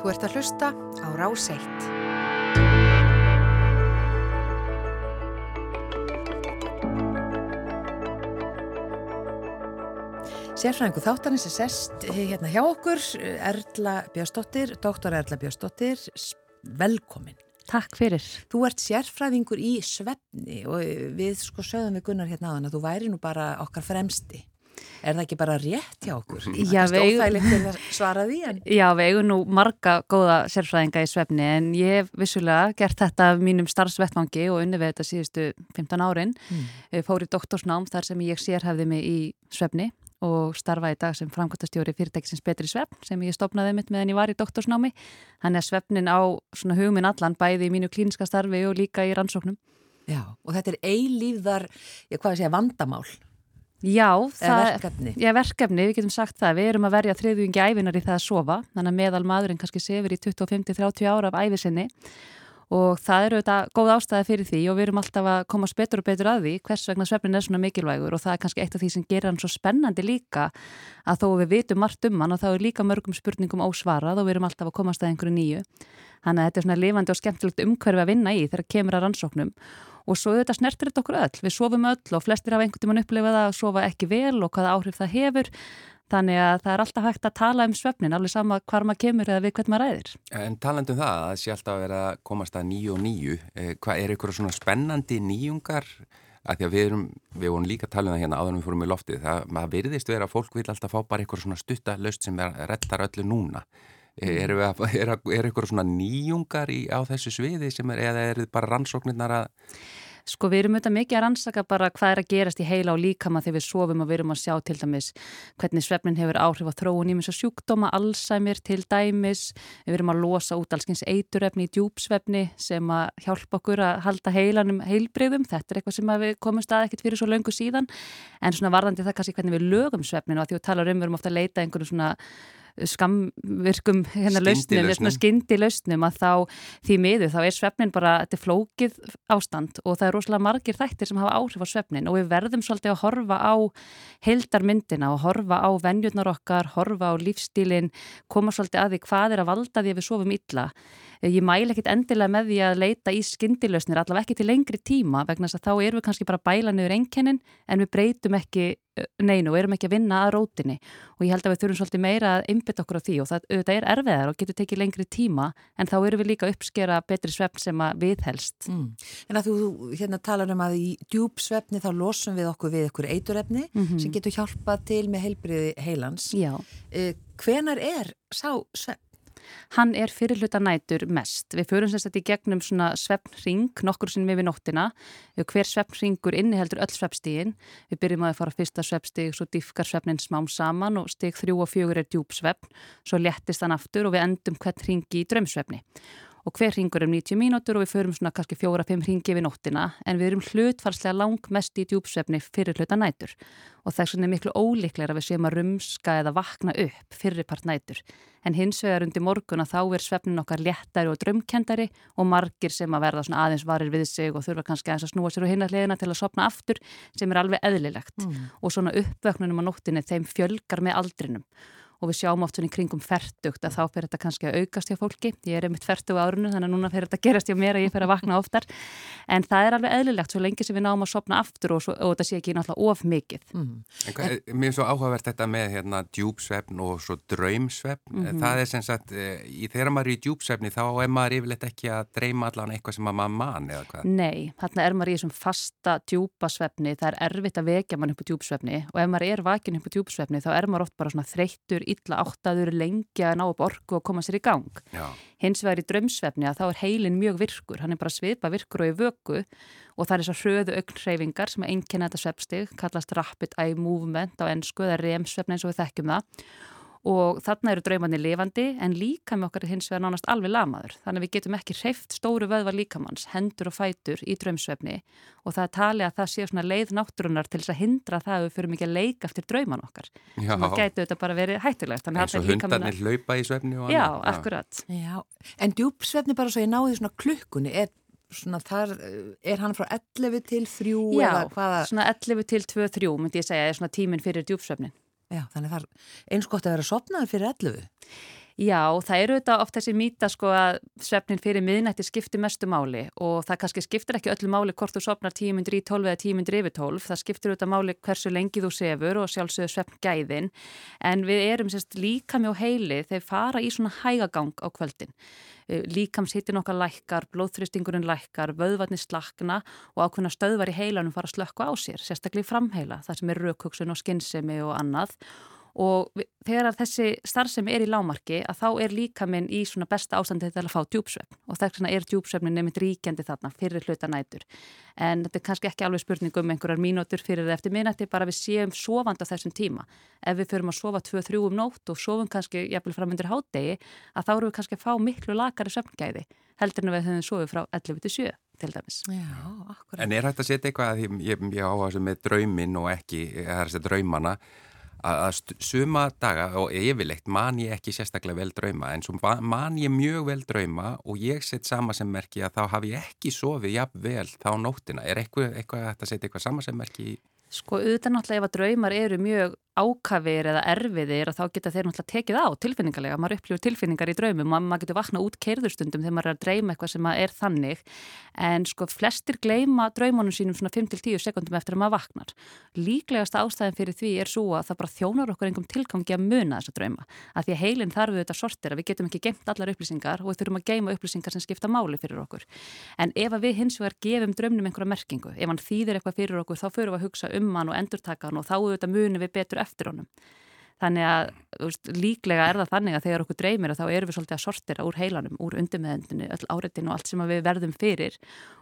Þú ert að hlusta á Ráseitt. Sérfræðingu þáttanins er sest hérna hjá okkur, Erla Björnsdóttir, doktor Erla Björnsdóttir, velkomin. Takk fyrir. Þú ert sérfræðingur í svefni og við sko sögðum við Gunnar hérna þann að þú væri nú bara okkar fremsti. Er það ekki bara rétt hjá okkur? Já, það er stófælið til að svara því. En... Já, við eigum nú marga góða sérfræðinga í svefni en ég hef vissulega gert þetta mínum starfsvettvangi og unni við þetta síðustu 15 árin. Mm. Fór í doktorsnám þar sem ég sérhæfði mig í svefni og starfa í dag sem framkvæmtastjóri fyrirtækisins Betri Svefn sem ég stopnaði mitt meðan ég var í doktorsnámi. Þannig að svefnin á svona hugminn allan bæði í mínu klíniska starfi og líka í rannsóknum. Já, og þetta er eilíðar, ég hvað að segja, vandamál. Já, það, verkefni. Já, verkefni, við getum sagt það. Við erum að verja þriðjungi æfinar í það að sofa, þannig að meðal maðurinn kannski sefur í 25-30 ára af æfisinni og það eru þetta góð ástæði fyrir því og við erum alltaf að komast betur og betur að því hvers vegna svefnin er svona mikilvægur og það er kannski eitt af því sem gerir hann svo spennandi líka að þó við vitum margt um hann og þá er líka mörgum spurningum ósvarað og við erum alltaf að komast að einhverju nýju. Þannig að þetta er svona lifandi og skemmtilegt umhverfi að vinna í þegar kemur að rannsóknum og svo þetta snertir þetta okkur öll. Við sofum öll og flestir hafa einhvern tíman upplifað að sofa ekki vel og hvaða áhrif það hefur Þannig að það er alltaf hægt að tala um svefnin, alveg sama hvar maður kemur eða við hvern maður ræðir. En talandum það, það sé alltaf að vera að komast að nýju og nýju. Eh, hvað er ykkur svona spennandi nýjungar? Að því að við erum, við vorum líka að tala um það hérna áður en við fórum í loftið. Það, maður virðist vera að fólk vil alltaf fá bara ykkur svona stuttalaust sem er rettar öllu núna. Mm. Er, er, er ykkur svona nýjungar í, á þessu sviði sem er, eða er bara rannsóknirnar að Sko við erum auðvitað mikið að rannsaka bara hvað er að gerast í heila og líkama þegar við sofum og við erum að sjá til dæmis hvernig svefnin hefur áhrif á þróun í mjög sjúkdóma, Alzheimer til dæmis, við erum að losa út allskyns eiturefni í djúpsvefni sem að hjálpa okkur að halda heilanum heilbreyðum, þetta er eitthvað sem við komum stað ekkert fyrir svo löngu síðan. En svona varðandi það kannski hvernig við lögum svefninu og því við tala um, við erum ofta að leita einhverju svona skamvirkum hérna lausnum, skyndi lausnum að þá því miður þá er svefnin bara, þetta er flókið ástand og það er rosalega margir þættir sem hafa áhrif á svefnin og við verðum svolítið að horfa á heildarmyndina og horfa á vennjurnar okkar, horfa á lífstílin, koma svolítið að því hvað er að valda því að við sofum illa. Ég mæle ekkit endilega með því að leita í skyndilausnir, allavega ekki til lengri tíma vegna þess að þá erum við kannski bara bæla niður einkennin en við breytum ekki neinu og erum ekki að vinna að rótinni og ég held að við þurfum svolítið meira að einbita okkur á því og það auðvitað er erfiðar og getur tekið lengri tíma en þá erum við líka að uppskera betri svefn sem að viðhelst. Mm. En að þú hérna talar um að í djúb svefni þá losum við okkur við okkur eiturefni mm -hmm. sem getur hjálpað til með heilbriði heilans. Já. Eh, hvenar er sá svefn? Hann er fyrirluta nætur mest. Við förum sérstaklega í gegnum svona svefnring nokkur sinnum yfir nóttina. Hver svefnringur inniheldur öll svefnstígin. Við byrjum að fara fyrsta svefnstíg, svo diffkar svefnin smám saman og stíg þrjú og fjögur er djúpsvefn. Svo lettist hann aftur og við endum hvern ringi í drömsvefni og hver ringur um 90 mínútur og við förum svona kannski fjóra-fimm ringi við nóttina en við erum hlutfarslega lang mest í djúpsvefni fyrir hluta nætur. Og þess vegna er miklu ólíklegra við séum að rumska eða vakna upp fyrirpart nætur. En hins vegar undir morgun að þá er svefnin okkar léttari og drömkendari og margir sem að verða svona aðeins varir við sig og þurfa kannski aðeins að snúa sér og hinna hliðina til að sopna aftur sem er alveg eðlilegt. Mm. og svona uppvöknunum á nóttinni þeim fjölgar með aldrinum og við sjáum oft svona í kringum færtugt að þá fer þetta kannski að aukast hjá fólki. Ég er einmitt færtug árunu þannig að núna fer þetta að gerast hjá mér að ég fer að vakna oftar. En það er alveg eðlilegt svo lengi sem við náum að sopna aftur og, svo, og þetta sé ekki náttúrulega of mikið. Mm. En, en, mér er svo áhugavert þetta með hérna, djúpsvefn og svo draumsvefn. Mm -hmm. Það er sem sagt, e, þegar maður er í djúpsvefni þá er maður yfirleitt ekki að dreyma allan eitthvað sem maður mann eða hvað? Nei, þarna er maður í þessum fasta djúpasvefni. Það er erfitt að vekja mann upp á djúpsvefni og ef maður er vakin upp á djúpsvefni þá er maður oft bara svona þreyttur, illa áttaður lengi að ná upp orku og koma sér í gang. Já. Hins vegar í drömsvefni að þá er heilin mjög virkur, hann er bara svipa virkur og í vöku og það er þessar hröðu auknreyfingar sem er einnkynna þetta svefstig, kallast rapid eye movement á ennsku eða remsvefni eins og við þekkjum það og þarna eru draumarnir lifandi en líka með okkar hins vegar nánast alveg lamaður. Þannig að við getum ekki hreift stóru vöðvar líkamanns hendur og fætur í draumsvefni. Og það er talið að það sé svona leið náttúrunar til þess að hindra það að við fyrir mikið að leika eftir drauman okkar. Já. það getur þetta bara verið hættilegt eins og hundarnir að... hlaupa í svefni Já, Já, akkurat. Já. En djúpsvefni bara svo ég náði svona klukkunni er Svona þar, er hann frá 11 til 3 Já, svona 11 til 2-3 myndi ég segja, er svona tíminn fyrir djúpsvefnin Já, þannig það er eins gott að vera sopnaður fyrir 11. Já, það eru þetta oft þessi mýta sko að svefnin fyrir miðnætti skiptir mestu máli og það kannski skiptir ekki öllu máli hvort þú sopnar tímyndir í 12 eða tímyndir yfir 12. Það skiptir auðvitað máli hversu lengi þú sefur og sjálfsögur svefn gæðin en við erum sérst líka mjög heili þegar fara í svona hægagang á kvöldin. Eh, líkamshittin okkar lækkar, blóðþristingurinn lækkar, vöðvarnir slakna og ákveðna stöðvar í heilanum fara að slökka á sér, sérstaklega í framheila, það sem er raukugsun og skinnsemi og annað og þegar þessi starfsemi er í lámarki að þá er líka minn í svona besta ástandi til að fá djúpsvefn. Og þess vegna er djúpsvefnin nefnitt ríkjandi þarna fyrir hluta nætur. En þetta er kannski ekki alveg spurning um einhverjar mínútur fyrir eða eftir minnætti bara við séum sofand á þessum tíma. Ef við förum að sofa 2-3 um nótt og sofum kannski jafnvel fram undir hátdegi að þá eru við kannski að fá miklu lakari svefngæði heldur en við höfum sofið frá 11-7 til dæmis. Já, en er hægt að setja eitthvað að ég, ég, ég að suma daga og yfirleitt man ég ekki sérstaklega vel drauma en svo man ég mjög vel drauma og ég set sama sem merki að þá hafi ég ekki sofið jafn vel þá nóttina. Er eitthvað, eitthvað að setja eitthvað sama sem merki? Sko auðvitað náttúrulega ef að draumar eru mjög ákafir eða erfiðir þá geta þeir náttúrulega tekið á tilfinningarlega maður upplifur tilfinningar í draumum og maður getur vakna út keirðurstundum þegar maður er að dreyma eitthvað sem er þannig. En sko flestir gleima draumunum sínum svona 5-10 sekundum eftir að maður vaknar. Líklegasta ástæðin fyrir því er svo að það bara þjónar okkur einhverjum tilgangi að muna þessa drauma. Að því að heilin þarf þetta sortir að við getum ekki geimt allar upplýsingar og við þurfum að geima upplýsingar sem skipta máli fyrir okkur. En ef við hins vegar gefum draumnum einhverja merkingu, ef hann þýðir eitthvað fyrir okkur þá fyrir við að hugsa um hann og endurtaka hann og þá auðvitað munum við betur eftir honum. Þannig að veist, líklega er það þannig að þegar okkur dreymir að þá erum við svolítið að sortira úr heilanum, úr undirmeðendinu, öll áreitinu og allt sem við verðum fyrir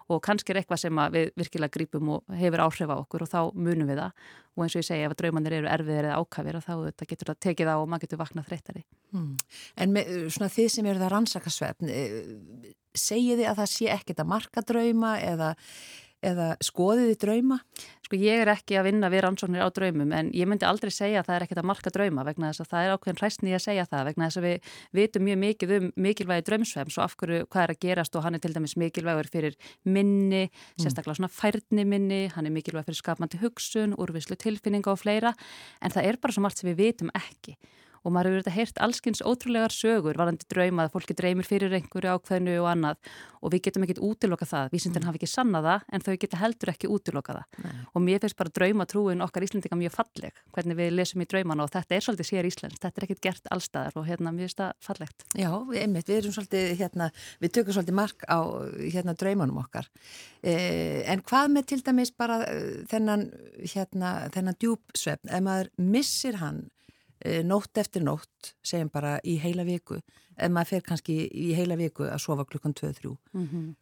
og kannski er eitthvað sem við virkilega grípum og hefur áhrif á okkur og þá munum við það og eins og ég segja ef að draumanir eru erfiðir eða ákafir og þá getur það tekið á og maður getur vaknað þreytari. Hmm. En með, svona þið sem eru það rannsakasvefn, eh, segið þið að það sé ekkit að marka drauma eða eða skoðið þið drauma? Sko ég er ekki að vinna við rannsóknir á draumum en ég myndi aldrei segja að það er ekkert að marka drauma vegna þess að það er ákveðin hræstni að segja það vegna þess að við vitum mjög mikið um mikilvægi draumsvems og af hverju hvað er að gerast og hann er til dæmis mikilvægur fyrir minni, mm. sérstaklega svona færni minni, hann er mikilvæg fyrir skapmandi hugsun, úrvislu tilfinninga og fleira en það er bara svo margt sem við vitum ekki og maður hefur þetta heyrt allskynns ótrúlegar sögur varandi drauma að fólki dreymir fyrir einhverju ákveðinu og annað. Og við getum ekkit útiloka það, vísindin mm. hafi ekki sanna það en þau geta heldur ekki útiloka það. Nei. og mér finnst bara draumatrúin okkar íslendinga mjög falleg, hvernig við lesum í draumana. Og þetta er svolítið sér íslensk, þetta er ekkit gert allstaðar og hérna mér finnst það fallegt. Já, einmitt, við erum svolítið hérna, við tökum svolítið mark á hérna draumanum okkar. Eh, en hvað með til dæmis bara eh, þennan hérna, þennan Eh, nótt eftir nótt, segjum bara í heila viku, ef maður fer kannski í heila viku að sofa klukkan 2-3 mm -hmm.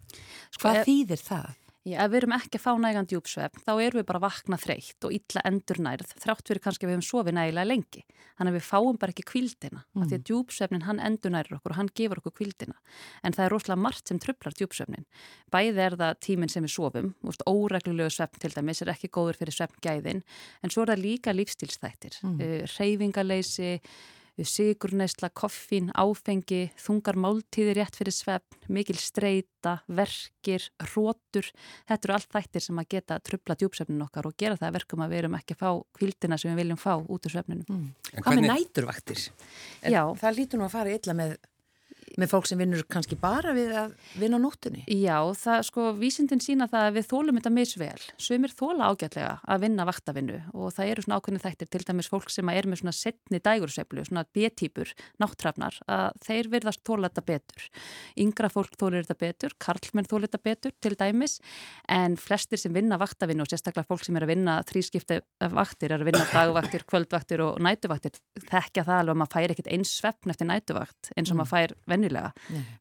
hvað e þýðir það? Já, ef við erum ekki að fá nægan djúpsvefn þá erum við bara vakna þreytt og illa endur nærð þrátt fyrir kannski að við hefum sofið nægilega lengi þannig að við fáum bara ekki kvildina mm. af því að mm. djúpsvefnin hann endur nærður okkur og hann gefur okkur kvildina en það er rosalega margt sem trublar djúpsvefnin bæði er það tíminn sem við sofum óreglulegu svefn til dæmis er ekki góður fyrir svefngæðin en svo er það líka lífstílstættir mm. uh, reyfingaleysi sigurneisla, koffín, áfengi, þungar máltíðir rétt fyrir svefn, mikil streyta, verkir, rótur. Þetta eru allt þættir sem að geta trubla djúpsvefnin okkar og gera það verkum að við erum ekki að fá kvildina sem við viljum fá út úr svefninu. Mm. Hvað hvernig... með næturvaktir? Já. Það lítur nú að fara illa með með fólk sem vinnur kannski bara við að vinna á nóttunni? Já, það sko vísindin sína það að við þólum þetta misvel sumir þóla ágætlega að vinna vaktavinnu og það eru svona ákveðni þættir til dæmis fólk sem er með svona setni dægurseflu svona B-típur, náttrafnar að þeir verðast þóla þetta betur yngra fólk þólir þetta betur karlmenn þólir þetta betur til dæmis en flestir sem vinna vaktavinnu og sérstaklega fólk sem er að vinna þrískipti vaktir, er að vinna dagvaktir, kvöldvaktir og nætuvaktir vennilega.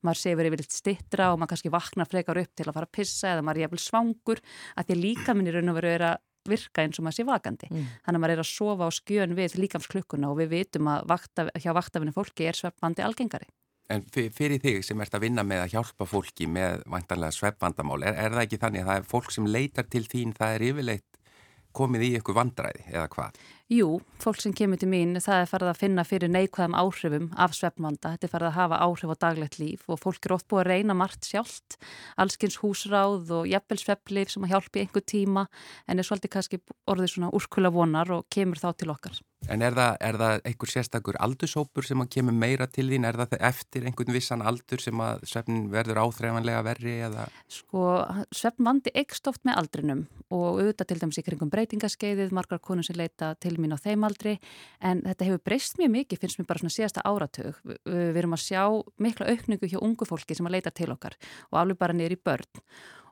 Maður sefur yfir stittra og maður kannski vaknar frekar upp til að fara að pissa eða maður er jæfnvel svangur að því að líka minn í raun og veru er að virka eins og maður sé vakandi. Mm. Þannig að maður er að sofa á skjön við líkamsklukkuna og við vitum að vakta, hjá vaktafinu fólki er sveppvandi algengari. En fyrir þig sem ert að vinna með að hjálpa fólki með vantanlega sveppvandamál, er, er það ekki þannig að það er fólk sem leitar til þín, það er yfirleitt komið í ykkur vandræði eða hvað? Jú, fólk sem kemur til mín það er farið að finna fyrir neikvæðum áhrifum af svefnvanda, þetta er farið að hafa áhrif á daglegt líf og fólk er oft búið að reyna margt sjálft, allskins húsráð og jafnvel svefnlif sem að hjálpi einhver tíma en er svolítið kannski orðið svona úrkula vonar og kemur þá til okkar. En er það, er það einhver sérstakur aldursópur sem að kemur meira til þín? Er það eftir einhvern vissan aldur sem að svefnin verður áþreifanlega verri? Eða? Sko, svefn vandi ekst oft með aldrinum og auðvitað til dæmis í kringum breytingaskeiðið, margar konur sem leita til mín á þeim aldri, en þetta hefur breyst mjög mikið, finnst mér bara svona síðasta áratug. Við erum að sjá mikla aukningu hjá ungu fólki sem að leita til okkar og alveg bara niður í börn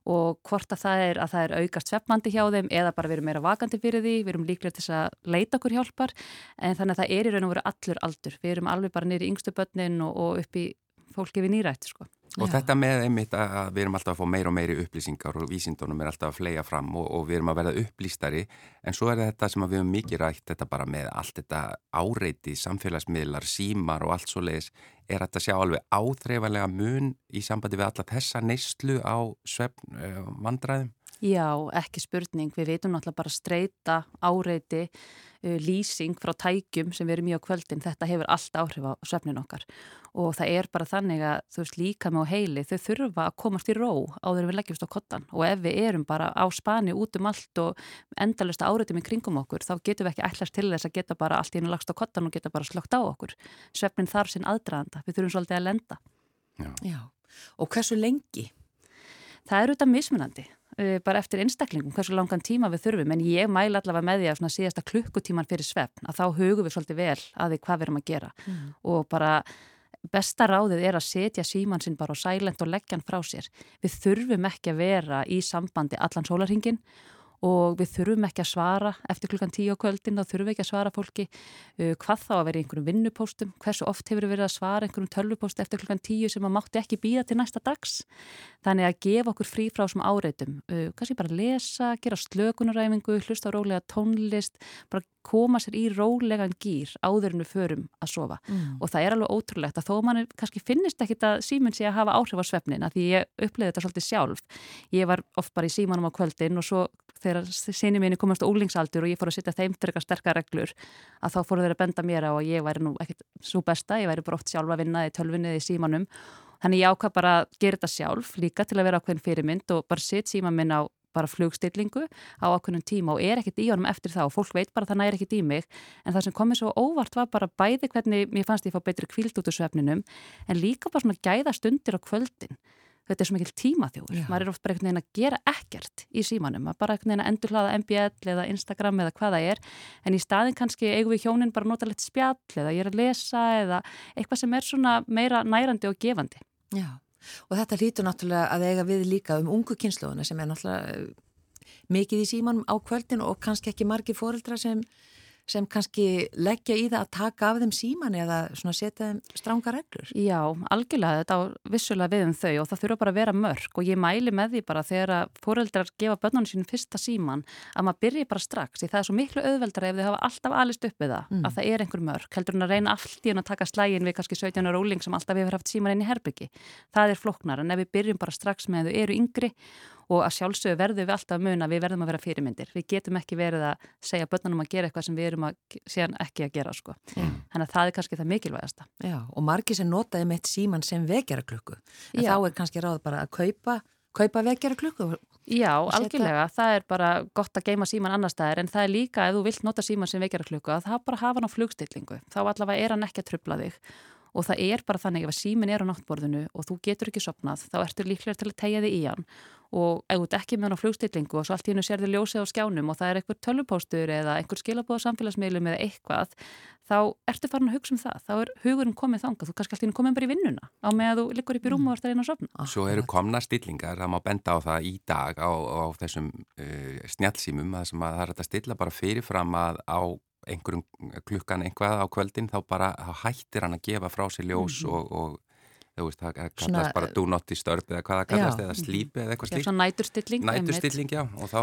og hvort að það er að það er aukast sveppmandi hjá þeim eða bara við erum meira vakandi fyrir því, við erum líklega til að leita okkur hjálpar en þannig að það er í raun og veru allur aldur, við erum alveg bara nýri yngstu börnin og, og upp í fólki við nýrætt sko. Og Já. þetta með einmitt að við erum alltaf að fá meira og meiri upplýsingar og vísindunum er alltaf að flega fram og, og við erum að verða upplýstari en svo er þetta sem við hefum mikið rætt þetta bara með allt þetta áreiti, samfélagsmiðlar, símar og allt svo leiðis er þetta að sjá alveg áþreifanlega mun í sambandi við alla þessa neyslu á svefn uh, vandræðum? Já, ekki spurning. Við veitum náttúrulega bara streyta áreiti uh, lýsing frá tækjum sem við erum í á kvöldin, þetta hefur allt áhrif á svefnin okkar. Og það er bara þannig að þú veist líka með á heili þau þurfa að komast í ró áður en við leggjumst á kottan og ef við erum bara á spani út um allt og endalust áreitum í kringum okkur þá getum við ekki ætlast til þess að geta bara allt í hennu lagst á kottan og geta bara slögt á okkur. Svefnin þarf sinn aðdraðanda, við þurfum svolítið að lenda. Já, Já. og hversu lengi? Það er auðvitað mismunandi bara eftir einstaklingum, hversu langan tíma við þurfum en ég mæla allavega með því að svona síðasta klukkutíman fyrir svefn, að þá hugum við svolítið vel að því hvað við erum að gera mm. og bara besta ráðið er að setja síman sinn bara á sælend og leggja hann frá sér. Við þurfum ekki að vera í sambandi allan sólarhingin og við þurfum ekki að svara eftir klukkan tíu á kvöldin, þá þurfum við ekki að svara fólki uh, hvað þá að vera í einhverjum vinnupóstum, hversu oft hefur við verið að svara einhverjum tölvupóst eftir klukkan tíu sem að mátti ekki býða til næsta dags. Þannig að gefa okkur frí frá þessum áreitum, uh, kannski bara lesa, gera slökunaræfingu, hlusta á rólega tónlist, bara koma sér í rólegan gýr áður en við förum að sofa. Mm. og það er alveg ótrúlegt að þó mann kannski finnist ekkit að síminn sé að hafa áhrif á svefnin að því ég uppliði þetta svolítið sjálf. Ég var oft bara í símanum á kvöldin og svo þegar sinni mínu komast á úlingsaldur og ég fór að setja þeim eitthvað sterkar reglur að þá fóru þeir að benda mér á að ég væri nú ekkit svo besta, ég væri bara oft sjálfa að vinna í tölvinni eða í símanum. Þannig ég ákvað bara að gera þetta sjálf líka til að vera ákveðin fyrirmynd og bara setja síman minn á bara flugstillingu á ákveðnum tíma og er ekkit í honum eftir það og fólk veit bara að það næri ekkit í mig. En það sem komið svo óvart var bara bæði hvernig mér fannst ég fá betri kvild út úr svefninum en líka bara svona gæða stundir á kvöldin. Þetta er svo mikil tímaþjóður, Já. maður er oft bara einhvern veginn að gera ekkert í símanum, maður bara einhvern veginn að endur hlaða MBL eða Instagram eða hvaða er. En í staðin kannski eigum við hjónin bara nota litt spjall eða ég er að lesa eða eitthvað sem er svona meira nærandi og gefandi. Já, og þetta hlýtur náttúrulega að eiga við líka um ungu kynsluðuna sem er náttúrulega eh, mikið í símanum á kvöldin og kannski ekki margi fóreldra sem sem kannski leggja í það að taka af þeim síman eða setja þeim stránga reglur? Já, algjörlega, þetta á vissulega við um þau og það þurfa bara að vera mörg og ég mæli með því bara þegar að fóreldrar gefa börnunum sínum fyrsta síman að maður byrji bara strax því það er svo miklu auðveldra ef þau hafa alltaf alist upp við það mm. að það er einhver mörg, heldur hún að reyna allt í hún að taka slægin við kannski 17 ára óling sem alltaf hefur haft síman inn í herbyggi. Það er floknar en ef við byrjum bara strax með þau eru yngri og að sjálfsögðu verðum við alltaf að muna við verðum að vera fyrirmyndir. Við getum ekki verið að segja börnunum að gera eitthvað sem við erum að séðan ekki að gera sko. Mm. Þannig að það er kannski það mikilvægasta. Já, og margi sem notaði með síman sem vekjara klukku. En Já. þá er kannski ráð bara að kaupa, kaupa vekjara klukku. Já, algjörlega. Það er bara gott að geima síman annar staðir en það er líka ef þú vilt nota síman sem vekjara klukku að það bara hafa hann á flugstillingu. Þá allavega er hann ekki að trubla þig og það er bara þannig ef að símin er á náttborðinu og þú getur ekki sopnað þá ertu líklega til að tegja þig í hann og ef þú ekki með hann á flugstillingu og svo allt í hennu sér þið ljósið á skjánum og það er einhver tölvupóstur eða einhver skilabóða samfélagsmiðlum eða eitthvað þá ertu farin að hugsa um það, þá er hugurinn komið þangað, þú kannski allt í hennu komið bara í vinnuna á með að þú liggur upp í rúmu og ert að reyna að sopna Svo eru komna stillingar, það má benda á það í dag á, á þessum uh, snjálfsýmum að það er að stilla bara fyrirfram að á einhverjum klukkan einhvað á kvöldin þá bara hættir hann að gefa frá sér ljós mm -hmm. og, og þú veist, það kallast bara do not disturb eða hvað það kallast, já, eða sleep eða eitthvað slíkt. Svona næturstilling. Næturstilling, já, og þá,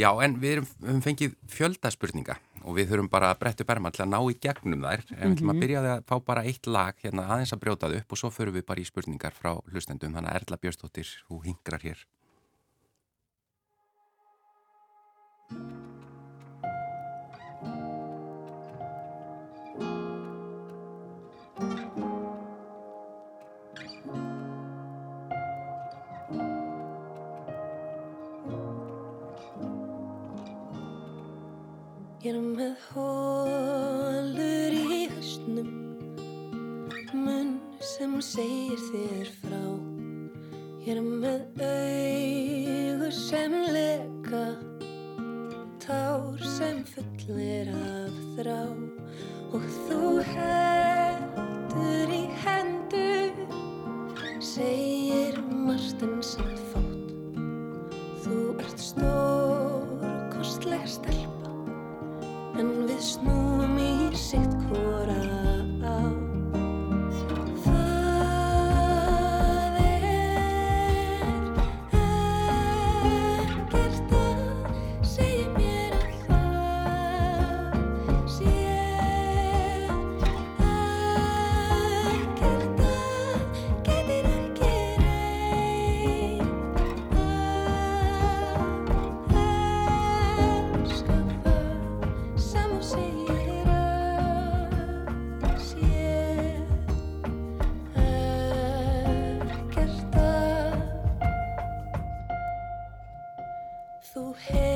já, en við erum, við höfum fengið fjöldaspurninga og við þurfum bara að brettu berma til að ná í gegnum þær, en við ætlum að mhm. byrja að fá bara eitt lag hérna aðeins að brjótað upp og svo förum við bara í spurningar frá hlustendum, þannig að Erla Björnstóttir, þú hingrar hér. er með hólur í höstnum munn sem segir þér frá. Ég er með augur sem leka. Tár sem fullir af þrá. Þú heilsar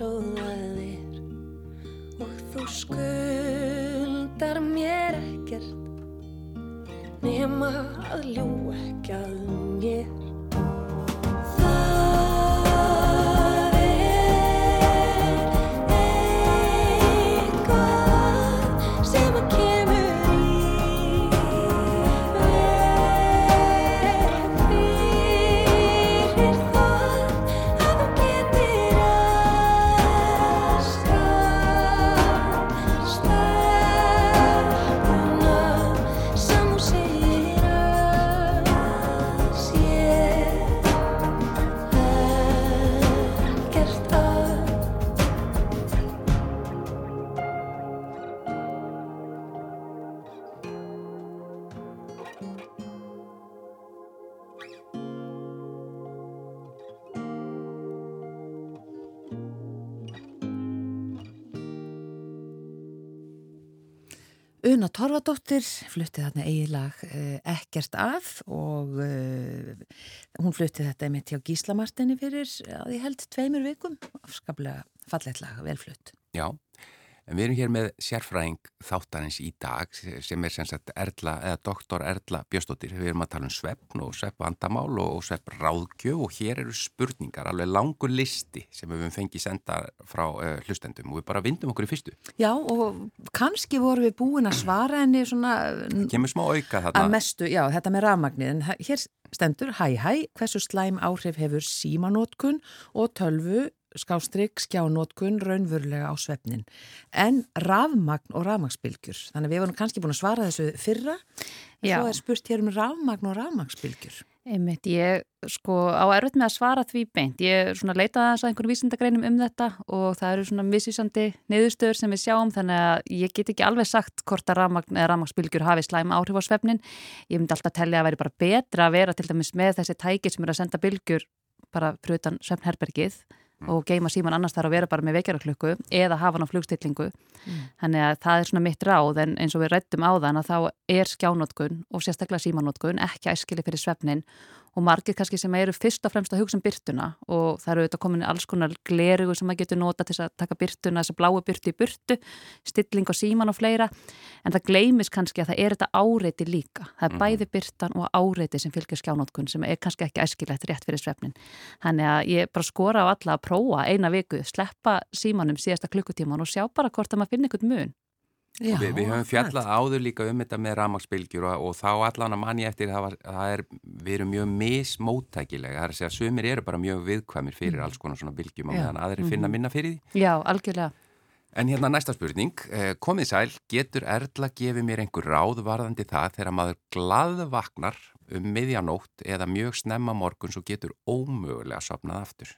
allt Una Torfadóttir flutti þarna eiginlag uh, ekkert af og uh, hún flutti þetta einmitt hjá Gísla Martini fyrir að ég held tveimur vikum afskaplega fallegt lag, velflutt. Já, en við erum hér með sérfræðing þáttarins í dag sem er sem sagt Erla, eða doktor Erla Bjöstóttir. Við erum að tala um sveppn og sveppvandamál og, sveppráðgjöf og hér eru spurningar, alveg langur listi sem við höfum fengið senda frá uh, hlustendum og við bara vindum okkur í fyrstu. Já og kannski vorum við búin að svara henni svona Kemur smá auka að þarna. mestu, já þetta með rafmagnið en hér stendur hæ hæ hversu slæm áhrif hefur símanótkun og tölvu skástrygg, skjánótkun, raunverulega á svefnin. En rafmagn og rafmagnsbylgjur. Þannig að við vorum kannski búin að svara þessu fyrra. Já. Svo er spurt hér um rafmagn og rafmagnsbylgjur. Einmitt, ég sko á erfitt með að svara því beint. Ég er svona leitað aðeins að einhverjum vísindagreinum um þetta og það eru svona misvísandi niðurstöður sem við sjáum þannig að ég get ekki alveg sagt hvort að rafmagn eða rafmagnsbylgjur hafi slæm áhrif á svefnin. Ég myndi alltaf tellja að veri bara betra að vera til dæmis með þessi tæki sem eru að senda bylgjur bara fyrir utan svefnherbergið og geima síman annars þar að vera bara með vekjaraklukku eða hafa hann á flugstillingu þannig að það er svona mitt ráð en eins og við rættum á þann að þá er skjánótkun og sérstaklega símanótkun ekki æskili fyrir svefnin og margir kannski sem eru fyrst og fremst að hugsa um byrtuna og það eru auðvitað komin alls konar glerugu sem maður getur nota til að taka byrtuna, þess að bláu byrtu í burtu, stilling og síman og fleira en það gleymis kannski að það er þetta áreiti líka. Það er bæði byrtan og áreiti sem fylgir skjánótkun sem er kannski ekki æskilegt rétt fyrir svefnin. Þannig að ég bara skora á alla að prófa eina viku, sleppa símanum síðasta klukkutíman og sjá bara hvort að maður finna einhvern mun. Já, við, við höfum fjallað áður líka um þetta með ramagsbylgjur og, og þá allan að manni eftir það, var, það er, við erum mjög mismóttækilega, það er að segja að sumir eru bara mjög viðkvæmir fyrir alls konar svona bylgjum og meðan aðri finna minna fyrir því. Já, algjörlega. En hérna næsta spurning, eh, komið sæl, getur Erla gefið mér einhver ráð varðandi það þegar maður glaðvaknar um miðjanótt eða mjög snemma morgun svo getur ómögulega sopnað aftur?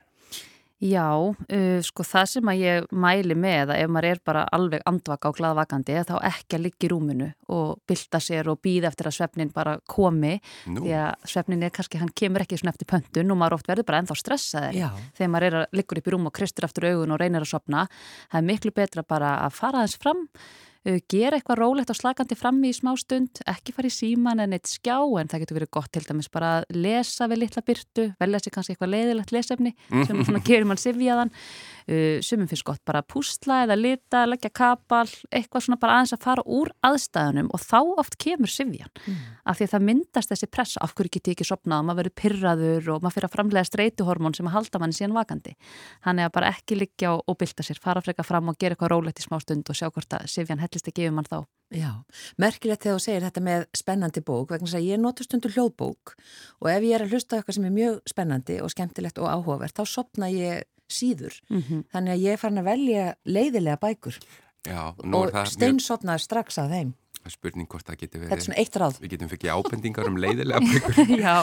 Já, uh, sko það sem að ég mæli með að ef maður er bara alveg andvaka og gladvakandi þá ekki að liggja í rúminu og bylta sér og býða eftir að svefnin bara komi Nú, því að svefnin er kannski, hann kemur ekki svona eftir pöntun og maður oft verður bara ennþá stressaður Já, þegar maður er að liggur upp í rúm og kristur aftur augun og reynir að sopna. Það er miklu betra bara að fara aðeins fram, gera eitthvað rólegt og slakandi frammi í smá stund, ekki fara í síman en eitt skjá en það getur verið gott til dæmis bara að lesa við litla byrtu, velja sér kannski eitthvað leiðilegt lesefni sem svona gerir mann sifjaðan. Uh, sumum finnst gott bara að púsla eða lita, leggja kapal, eitthvað svona bara aðeins að fara úr aðstæðunum og þá oft kemur sifjan. Af því að það myndast þessi pressa, af hverju geti ég ekki sopnað og maður verður pyrraður og maður fyrir að framlega streytuhormón sem að halda manni síðan vakandi. Þannig að bara ekki liggja og, bylta sér, fara freka fram og gera eitthvað rólegt í smá stund og sjá hvort að sifjan hellist ekki yfir mann þá. já. Merkilegt þegar þú segir þetta með spennandi bók vegna þess að ég nota stundu hljóðbók og ef ég er að hlusta á eitthvað sem er mjög spennandi og skemmtilegt og áhugavert þá sopna ég síður. Mm Þannig að ég er farin að velja leiðilega bækur já, nú og er það mjög steinsopnaði strax að þeim. Spurning hvort það getur Þetta er verið. svona eitt ráð. Við getum fikið ábendingar um leiðilega. Já,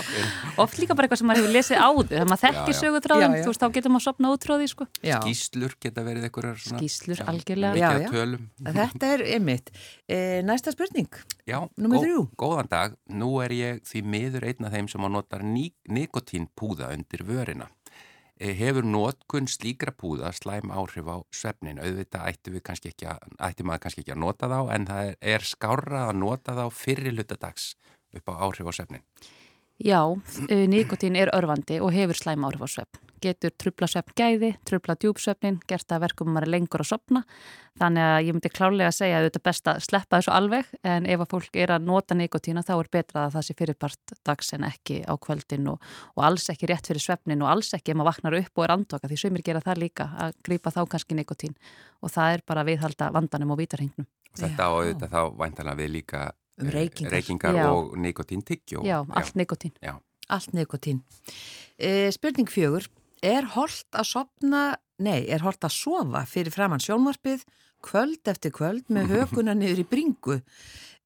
oft líka bara eitthvað sem maður hefur lesið áður, þegar maður þekkir sögutráðum, þú veist, þá getur maður sopnað út frá því, sko. Já. Skýslur geta verið. Skýrslur, já, algjörlega. Mikið Já, já. tölum. Þetta er ymmit. E, næsta spurning. Já, Númer þrjú. góðan dag. Nú er ég því miður einn af þeim sem að nota nikotínpúða undir vörina. Eh, Hefur notkun slíkra púða slæm áhrif á svefnin? Auðvitað ætti, kannski að, ætti maður kannski ekki að nota þá en það er, er skárra að nota þá fyrir hlutadags upp á áhrif á svefnin. Já, uh, nikotín er örfandi og hefur slæm áhrif á svefn. Getur trubla svefn gæði, trubla djúpsvefnin, gert að verkum að maður lengur að sopna. Þannig að ég myndi klálega að segja að þetta er best að sleppa þessu alveg en ef að fólk er að nota nikotína þá er betra að það sé fyrirpart dags en ekki á kvöldin og, og alls ekki rétt fyrir svefnin og alls ekki ef maður vaknar upp og er andvaka því sömur gera það líka að grípa þá kannski nikotín og það er bara viðhalda vandanum og vítarhengnum. Þetta Já. á auðvitað þá væntalega við líka Um eh, reykingar. reykingar Já. og nikotíntyggju. Já, allt nikotín. Allt nikotín. E, spurning fjögur. Er holdt að sopna, nei, er holdt að sofa fyrir framann sjónvarpið kvöld eftir kvöld með hökuna niður í bringu?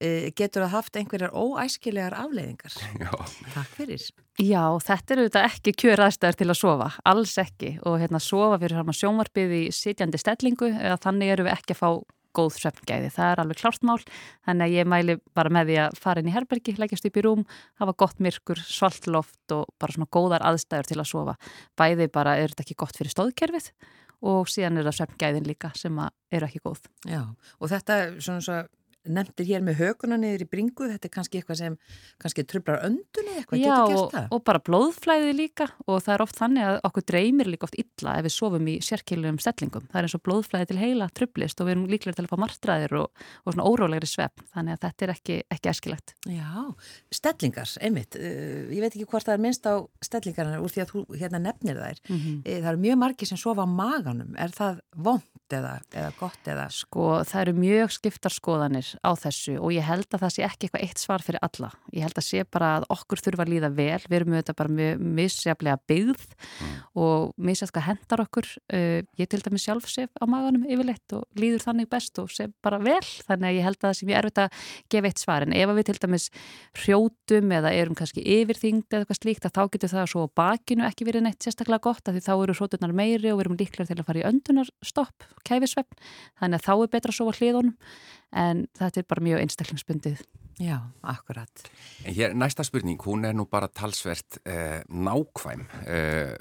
E, getur það haft einhverjar óæskilegar afleiðingar? Já. Takk fyrir. Já, þetta eru þetta ekki kjöraðstæður til að sofa, alls ekki og hérna sofa fyrir fram að sjónvarpið í sitjandi stellingu eða þannig eru við ekki að fá góð svefngæði, það er alveg klárt mál þannig að ég mæli bara með því að fara inn í herbergi, leggjast upp í rúm, hafa gott myrkur, svalt loft og bara svona góðar aðstæður til að sofa. Bæði bara er þetta ekki gott fyrir stóðkerfið og síðan er það svefngæðin líka sem eru ekki góð. Já, og þetta svona svo nefndir hér með hökuna niður í bringu, þetta er kannski eitthvað sem kannski trublar öndunni eitthvað, Já, getur gert það? og bara blóðflæði líka og það er oft þannig að okkur dreymir líka oft illa ef við sofum í sérkilum stellingum. Það er eins og blóðflæði til heila trublist og við erum líklega til að fá martraðir og, og svona órólegri svefn. Þannig að þetta er ekki, ekki æskilegt. Já, stellingar, einmitt, uh, ég veit ekki hvort það er minnst á stellingarna úr því að þú hérna nefnir þær. Mm -hmm. Það eru mjög margir sem sofa á maganum, er það vond eða, eða gott eða? Sko, það eru mjög skiptar skoðanir á þessu og ég held að það sé ekki eitthvað eitt svar fyrir alla. Ég held að sé bara að okkur þurfa að líða vel. Við erum auðvitað bara mjög misjaflega byggð og misjaflega hendar okkur. Uh, ég til dæmis sjálf sef á maganum yfirleitt og líður þannig best og sef bara vel. Þannig að ég held að það sé mjög erfitt að gefa eitt svar. En ef að við til dæmis hrjótum eða erum kannski yfirþyngd eða eitthvað slíkt að þá getur það svo bakinu ekki verið neitt sérstaklega gott af því þá eru hróturnar meiri og við erum líklega til að fara í öndunarstopp, kæfisvepp þannig að þá er betra að sofa hliðunum en þetta er bara mjög einstaklingsbundið Já, akkurat. En hér næsta spurning, hún er nú bara talsvert eh, nákvæm. Eh,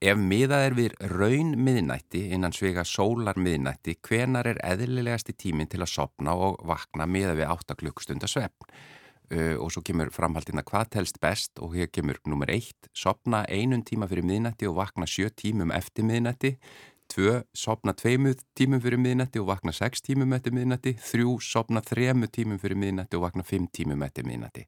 ef miðað er við raun miðnætti innan svega sólar miðnætti, hvenar er eðlilegasti tíminn til að sopna og vakna miðað við 8 klukkustunda svefn? Uh, og svo kemur framhaldina hvað telst best og hér kemur nummer 1, sopna einun tíma fyrir miðnætti og vakna 7 tímum eftir miðnætti, 2, sopna 2 tímum fyrir miðnætti og vakna 6 tímum eftir miðnætti, 3, sopna 3 tímum fyrir miðnætti og vakna 5 tímum eftir miðnætti.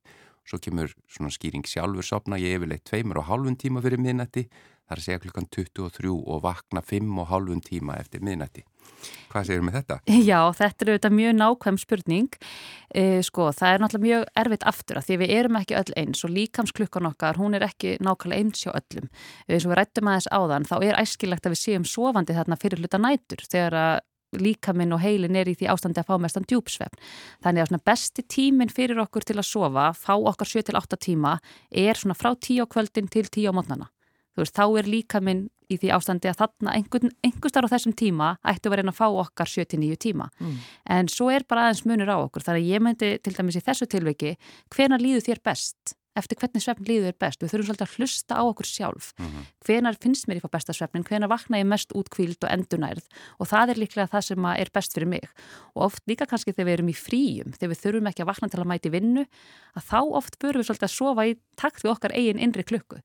Svo kemur svona skýring sjálfur sopna ég yfirleitt 2,5 tíma fyrir miðnætti, það er að segja klukkan 23 og vakna 5,5 tíma eftir miðnætti. Hvað segir með þetta? Já, þetta er auðvitað mjög nákvæm spurning. E, sko, það er náttúrulega mjög erfitt aftur að því við erum ekki öll eins og líkamsklukkan okkar, hún er ekki nákvæmlega eins hjá öllum. Eins og við rættum aðeins áðan, þá er æskilegt að við séum sofandi þarna fyrir hluta nætur þegar að líkaminn og heilin er í því ástandi að fá mestan djúpsvefn. Þannig að svona besti tíminn fyrir okkur til að sofa, fá okkar 7-8 tíma, er svona frá 10 á kvöldin til 10 á mótnana. Veist, þá er líka minn í því ástandi að þarna einhvern, einhver starf á þessum tíma ættu að vera einn að fá okkar 7-9 tíma. Mm. En svo er bara aðeins munur á okkur. Þannig að ég myndi til dæmis í þessu tilviki, hvena líður þér best? Eftir hvernig svefn líður þér best? Við þurfum svolítið að hlusta á okkur sjálf. Mm -hmm. Hvenar finnst mér ég fá besta svefnin? Hvenar vakna ég mest útkvíld og endunærð? Og það er líklega það sem er best fyrir mig. Og oft líka kannski þegar við erum í fríum, þegar við þurfum ekki að vakna til að mæti vinnu, að þá oft börum við svolítið að sofa í takt við okkar eigin innri klukku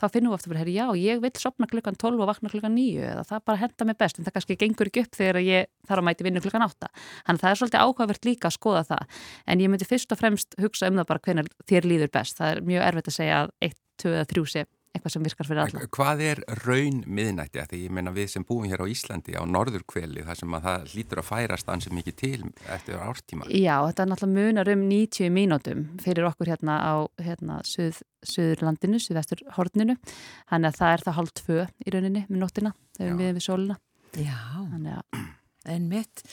þá finnum við ofta bara, já, ég vil sopna klukkan 12 og vakna klukkan 9 eða það bara henda mig best. En það kannski gengur ekki upp þegar ég þarf að mæti vinnu klukkan 8 þannig það er svolítið áhugavert líka að skoða það. En ég myndi fyrst og fremst hugsa um það bara hvernig þér líður best. Það er mjög erfitt að segja að 1, 2 eða 3 sé eitthvað sem virkar fyrir alla. Hvað er raun miðnætti? Þegar ég meina við sem búum hér á Íslandi á norðurkveli þar sem að það lítur að færast ansið mikið til eftir ártíma. Já, þetta er náttúrulega munar um 90 mínútum fyrir okkur hérna á hérna, suð, Suðurlandinu, Suðvestur horninu. Þannig að það er það hálf tvö í rauninni með nóttina þegar við erum við sóluna. Já, en mitt.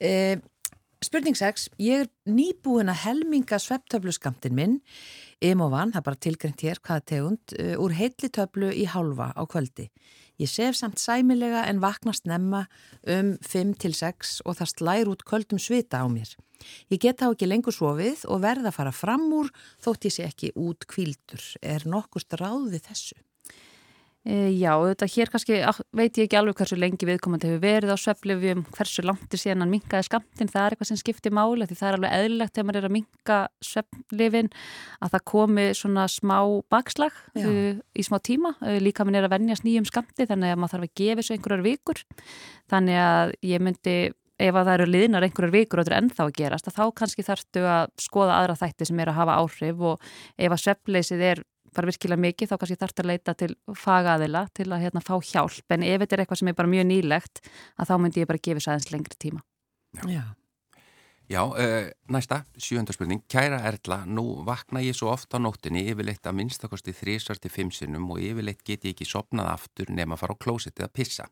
Eh, spurning 6. Ég er nýbúin að helminga svepptöfluskamtin minn Imovan, það er bara tilgrengt hér hvaða tegund, uh, úr heitlitöflu í hálfa á kvöldi. Ég sef samt sæmilega en vaknast nefna um 5-6 og það slær út kvöldum svita á mér. Ég get þá ekki lengur sofið og verða að fara fram úr þótt ég sé ekki út kvildur. Er nokkust ráð við þessu? E, já, þetta hér kannski veit ég ekki alveg hversu lengi viðkomandi hefur verið á sveflifjum, hversu langt er síðan hann minkaði skamtinn, það er eitthvað sem skiptir máli því það er alveg eðlilegt þegar maður er að minka sveflifin að það komi svona smá bakslag uh, í smá tíma, uh, líka minn er að vennjast nýjum skamti þannig að maður þarf að gefa þessu einhverjar vikur. Þannig að ég myndi ef að það eru liðnar einhverjar vikur og þetta er ennþá að gerast að þá kannski þarftu að skoða aðra þætti sem er að hafa áhrif og ef að svefleysið er bara virkilega mikið þá kannski þarf þetta að leita til fagaðila til að hérna, fá hjálp. En ef þetta er eitthvað sem er bara mjög nýlegt að þá myndi ég bara gefa þess aðeins lengri tíma. Já, Já. Uh, næsta, sjöndarspurning Kæra Erla, nú vakna ég svo oft á nóttinni yfirleitt að minnstakosti þrísvarti fimmsinnum og yfirleitt get ég ekki sopnað aftur nema að fara á klósitið að pissa.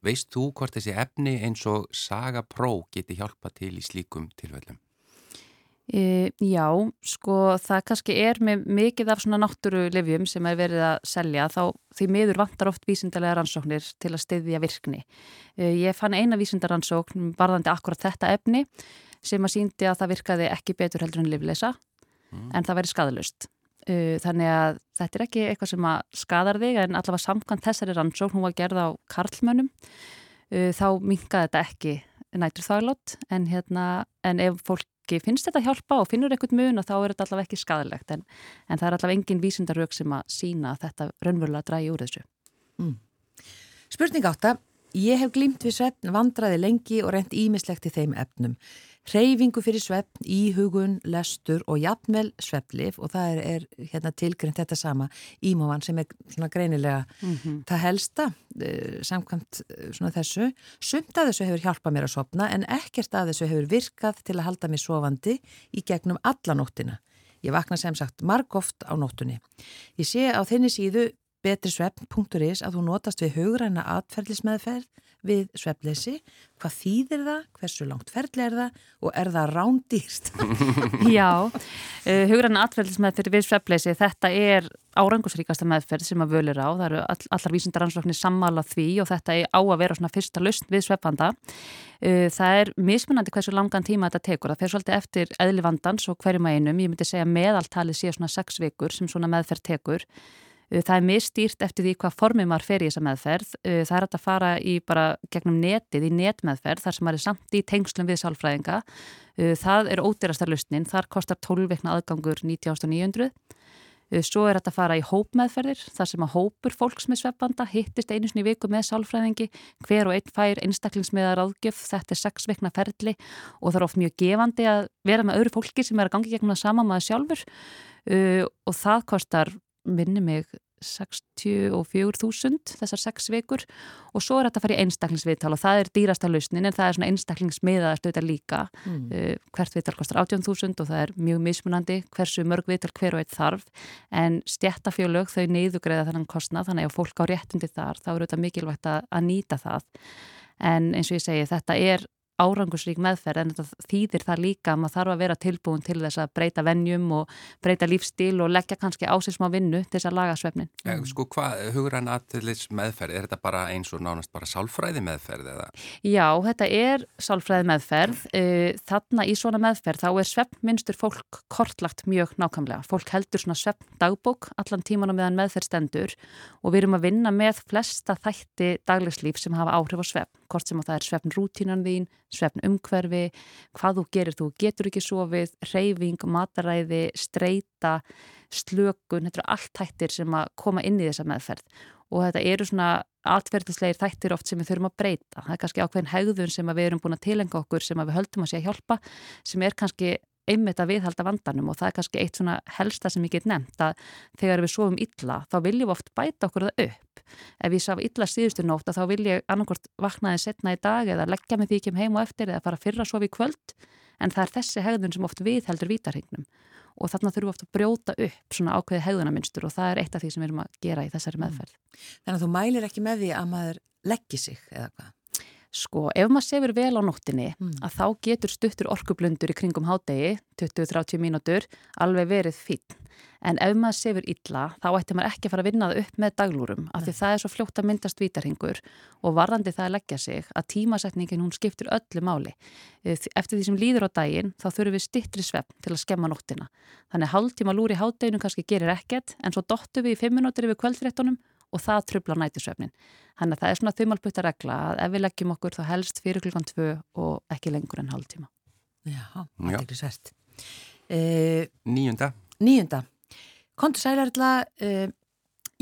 Veist þú hvort þessi efni eins og Saga Pro geti hjálpa til í slíkum tilfellum? E, já, sko það kannski er með mikið af svona náttúrulefjum sem er verið að selja þá því miður vantar oft vísindarlega rannsóknir til að styðja virkni. E, ég fann eina vísindarrannsókn varðandi akkurat þetta efni sem að síndi að það virkaði ekki betur heldur en livleisa mm. en það væri skadalust. E, þannig að þetta er ekki eitthvað sem að skadar þig en allavega samkvæmt þessari rannsókn, hún var gerð á karlmönnum, e, þá minkaði þetta ekki nætur þáglót en, hérna, en ef fólk fólki finnst þetta hjálpa og finnur eitthvað mun og þá er þetta allavega ekki skadalegt en, en það er allavega engin vísindarög sem að sína að þetta raunverulega drægi úr þessu. Mm. Spurning átta. Ég hef glimt við svefn, vandraði lengi og reynd ímislegt í þeim efnum. Hreyfingu fyrir svefn, íhugun, lestur og jafnvel sveflif og það er, er hérna, tilgrind þetta sama ímóvan sem er svona greinilega mm -hmm. það helsta uh, samkvæmt uh, þessu. Sumt að þessu hefur hjálpað mér að sopna en ekkert að þessu hefur virkað til að halda mér sofandi í gegnum alla nóttina. Ég vakna sem sagt margóft á nóttunni. Ég sé á þenni síðu betrisvefn.is að þú notast við hugræna atferðlismeðferð við svefleysi. Hvað þýðir það? Hversu langt ferðli er það? Og er það rándýrst? Já, uh, hugræna atferðlismeðferð við svefleysi, þetta er árangusríkasta meðferð sem að völir á. Það eru all, allar vísindaransóknir sammála því og þetta er á að vera svona fyrsta lausn við svefanda. Uh, það er mismunandi hversu langan tíma þetta tekur. Það fer svolítið eftir eðli vandans og hverjum að einum. Ég myndi segja meðaltalið sé svona sex vikur sem svona meðferð tekur. Uh, Það er mistýrt eftir því hvað formið maður fer í þessa meðferð. Uh, Það er hægt að fara í bara gegnum netið, í netmeðferð, þar sem maður er samt í tengslum við sálfræðinga. Uh, Það er ódýrastar lustnin, þar kostar 12 vikna aðgangur 19.900. Uh, Svo er þetta að fara í hópmeðferðir, þar sem að hópur fólks með sveppanda hittist einu sinni viku með sálfræðingi, hver og einn fær einstaklingsmiðar áðgjöf, þetta er sex vikna ferli og það er oft mjög gefandi að vera með öðru fólki sem er að gangi gegnum það sama maður sjálfur uh, og það kostar minni mig 64.000 þessar sex vikur og svo er þetta að fara í einstaklingsviðtal og það er dýrasta lausnin en það er svona einstaklingsmiðaðast auðvitað líka Mm. uh, hvert viðtal kostar 18.000 og það er mjög mismunandi hversu mörg viðtal hver og eitt þarf en stjættafjölög þau neyðugreiða þennan kostnað þannig að fólk á réttindi þar þá er þetta mikilvægt að, að nýta það en eins og ég segi þetta er árangusrík meðferð en þetta þýðir það líka að maður þarf að vera tilbúin til þess að breyta vennjum og breyta lífstíl og leggja kannski á sig smá vinnu til þess að laga svefnin. Eh, Sko, hvað, hugrann aðtillis meðferð, er þetta bara eins og nánast bara sálfræði meðferð eða? Já, þetta er sálfræði meðferð. Eh, Þarna í svona meðferð þá er svefnmynstur fólk kortlagt mjög nákvæmlega. Fólk heldur svona svefn dagbók allan tíman á meðan meðferð stendur og við erum að vinna með flesta þætti daglegslíf sem hafa áhrif á svefn. Hvort sem að það er svefn rútínan þín, svefn umhverfi, hvað þú gerir, þú getur ekki sofið, reyfing, mataræði, streyta, slökun, þetta eru allt þættir sem að koma inn í þessa meðferð og þetta eru svona atverðislegir þættir oft sem við þurfum að breyta. Það er kannski ákveðin hegðun sem við erum búin að tilenga okkur sem við höldum að sé að hjálpa sem er kannski einmitt að viðhalda vandanum og það er kannski eitt svona helsta sem ég get nefnt að þegar við sofum illa þá viljum við oft bæta okkur það upp. Ef ég sá illa síðustu nótt þá vil ég annarkort vaknaði setna í dag eða leggja mig því ekki heim og eftir eða fara fyrra að sofa í kvöld en það er þessi hegðun sem oft viðheldur vítarhingnum og þarna þurfum við oft að brjóta upp svona ákveði hegðunarmynstur og það er eitt af því sem við erum að gera í þessari meðferð. Þannig að þú mælir ekki með því að maður leggji sig eða hvað? Sko, ef maður sefur vel á nóttinni Mm. að þá getur stuttur orkublundur í kringum hádegi, 20-30 mínútur, alveg verið fín. En ef maður sefur illa, þá ætti maður ekki að fara að vinna það upp með daglúrum, af því það er svo fljótt að myndast vítarhingur og varðandi það að leggja sig að tímasetningin hún skiptir öllu máli. Eh, Eftir því sem líður á daginn, þá þurfum við stittri svepp til að skemma nóttina. Þannig hálftíma lúr í hádeginu kannski gerir ekkert, en svo dottu við í 5 minútur yfir kvöldfréttunum og það trubla nætisvefnin. Þannig að það er svona þumalputta regla að ef við leggjum okkur þá helst fyrir klukkan 2 og ekki lengur en hálftíma. Já, Já. aðteglisvert. Uh, Níunda? níunda, kontur sælarla, uh,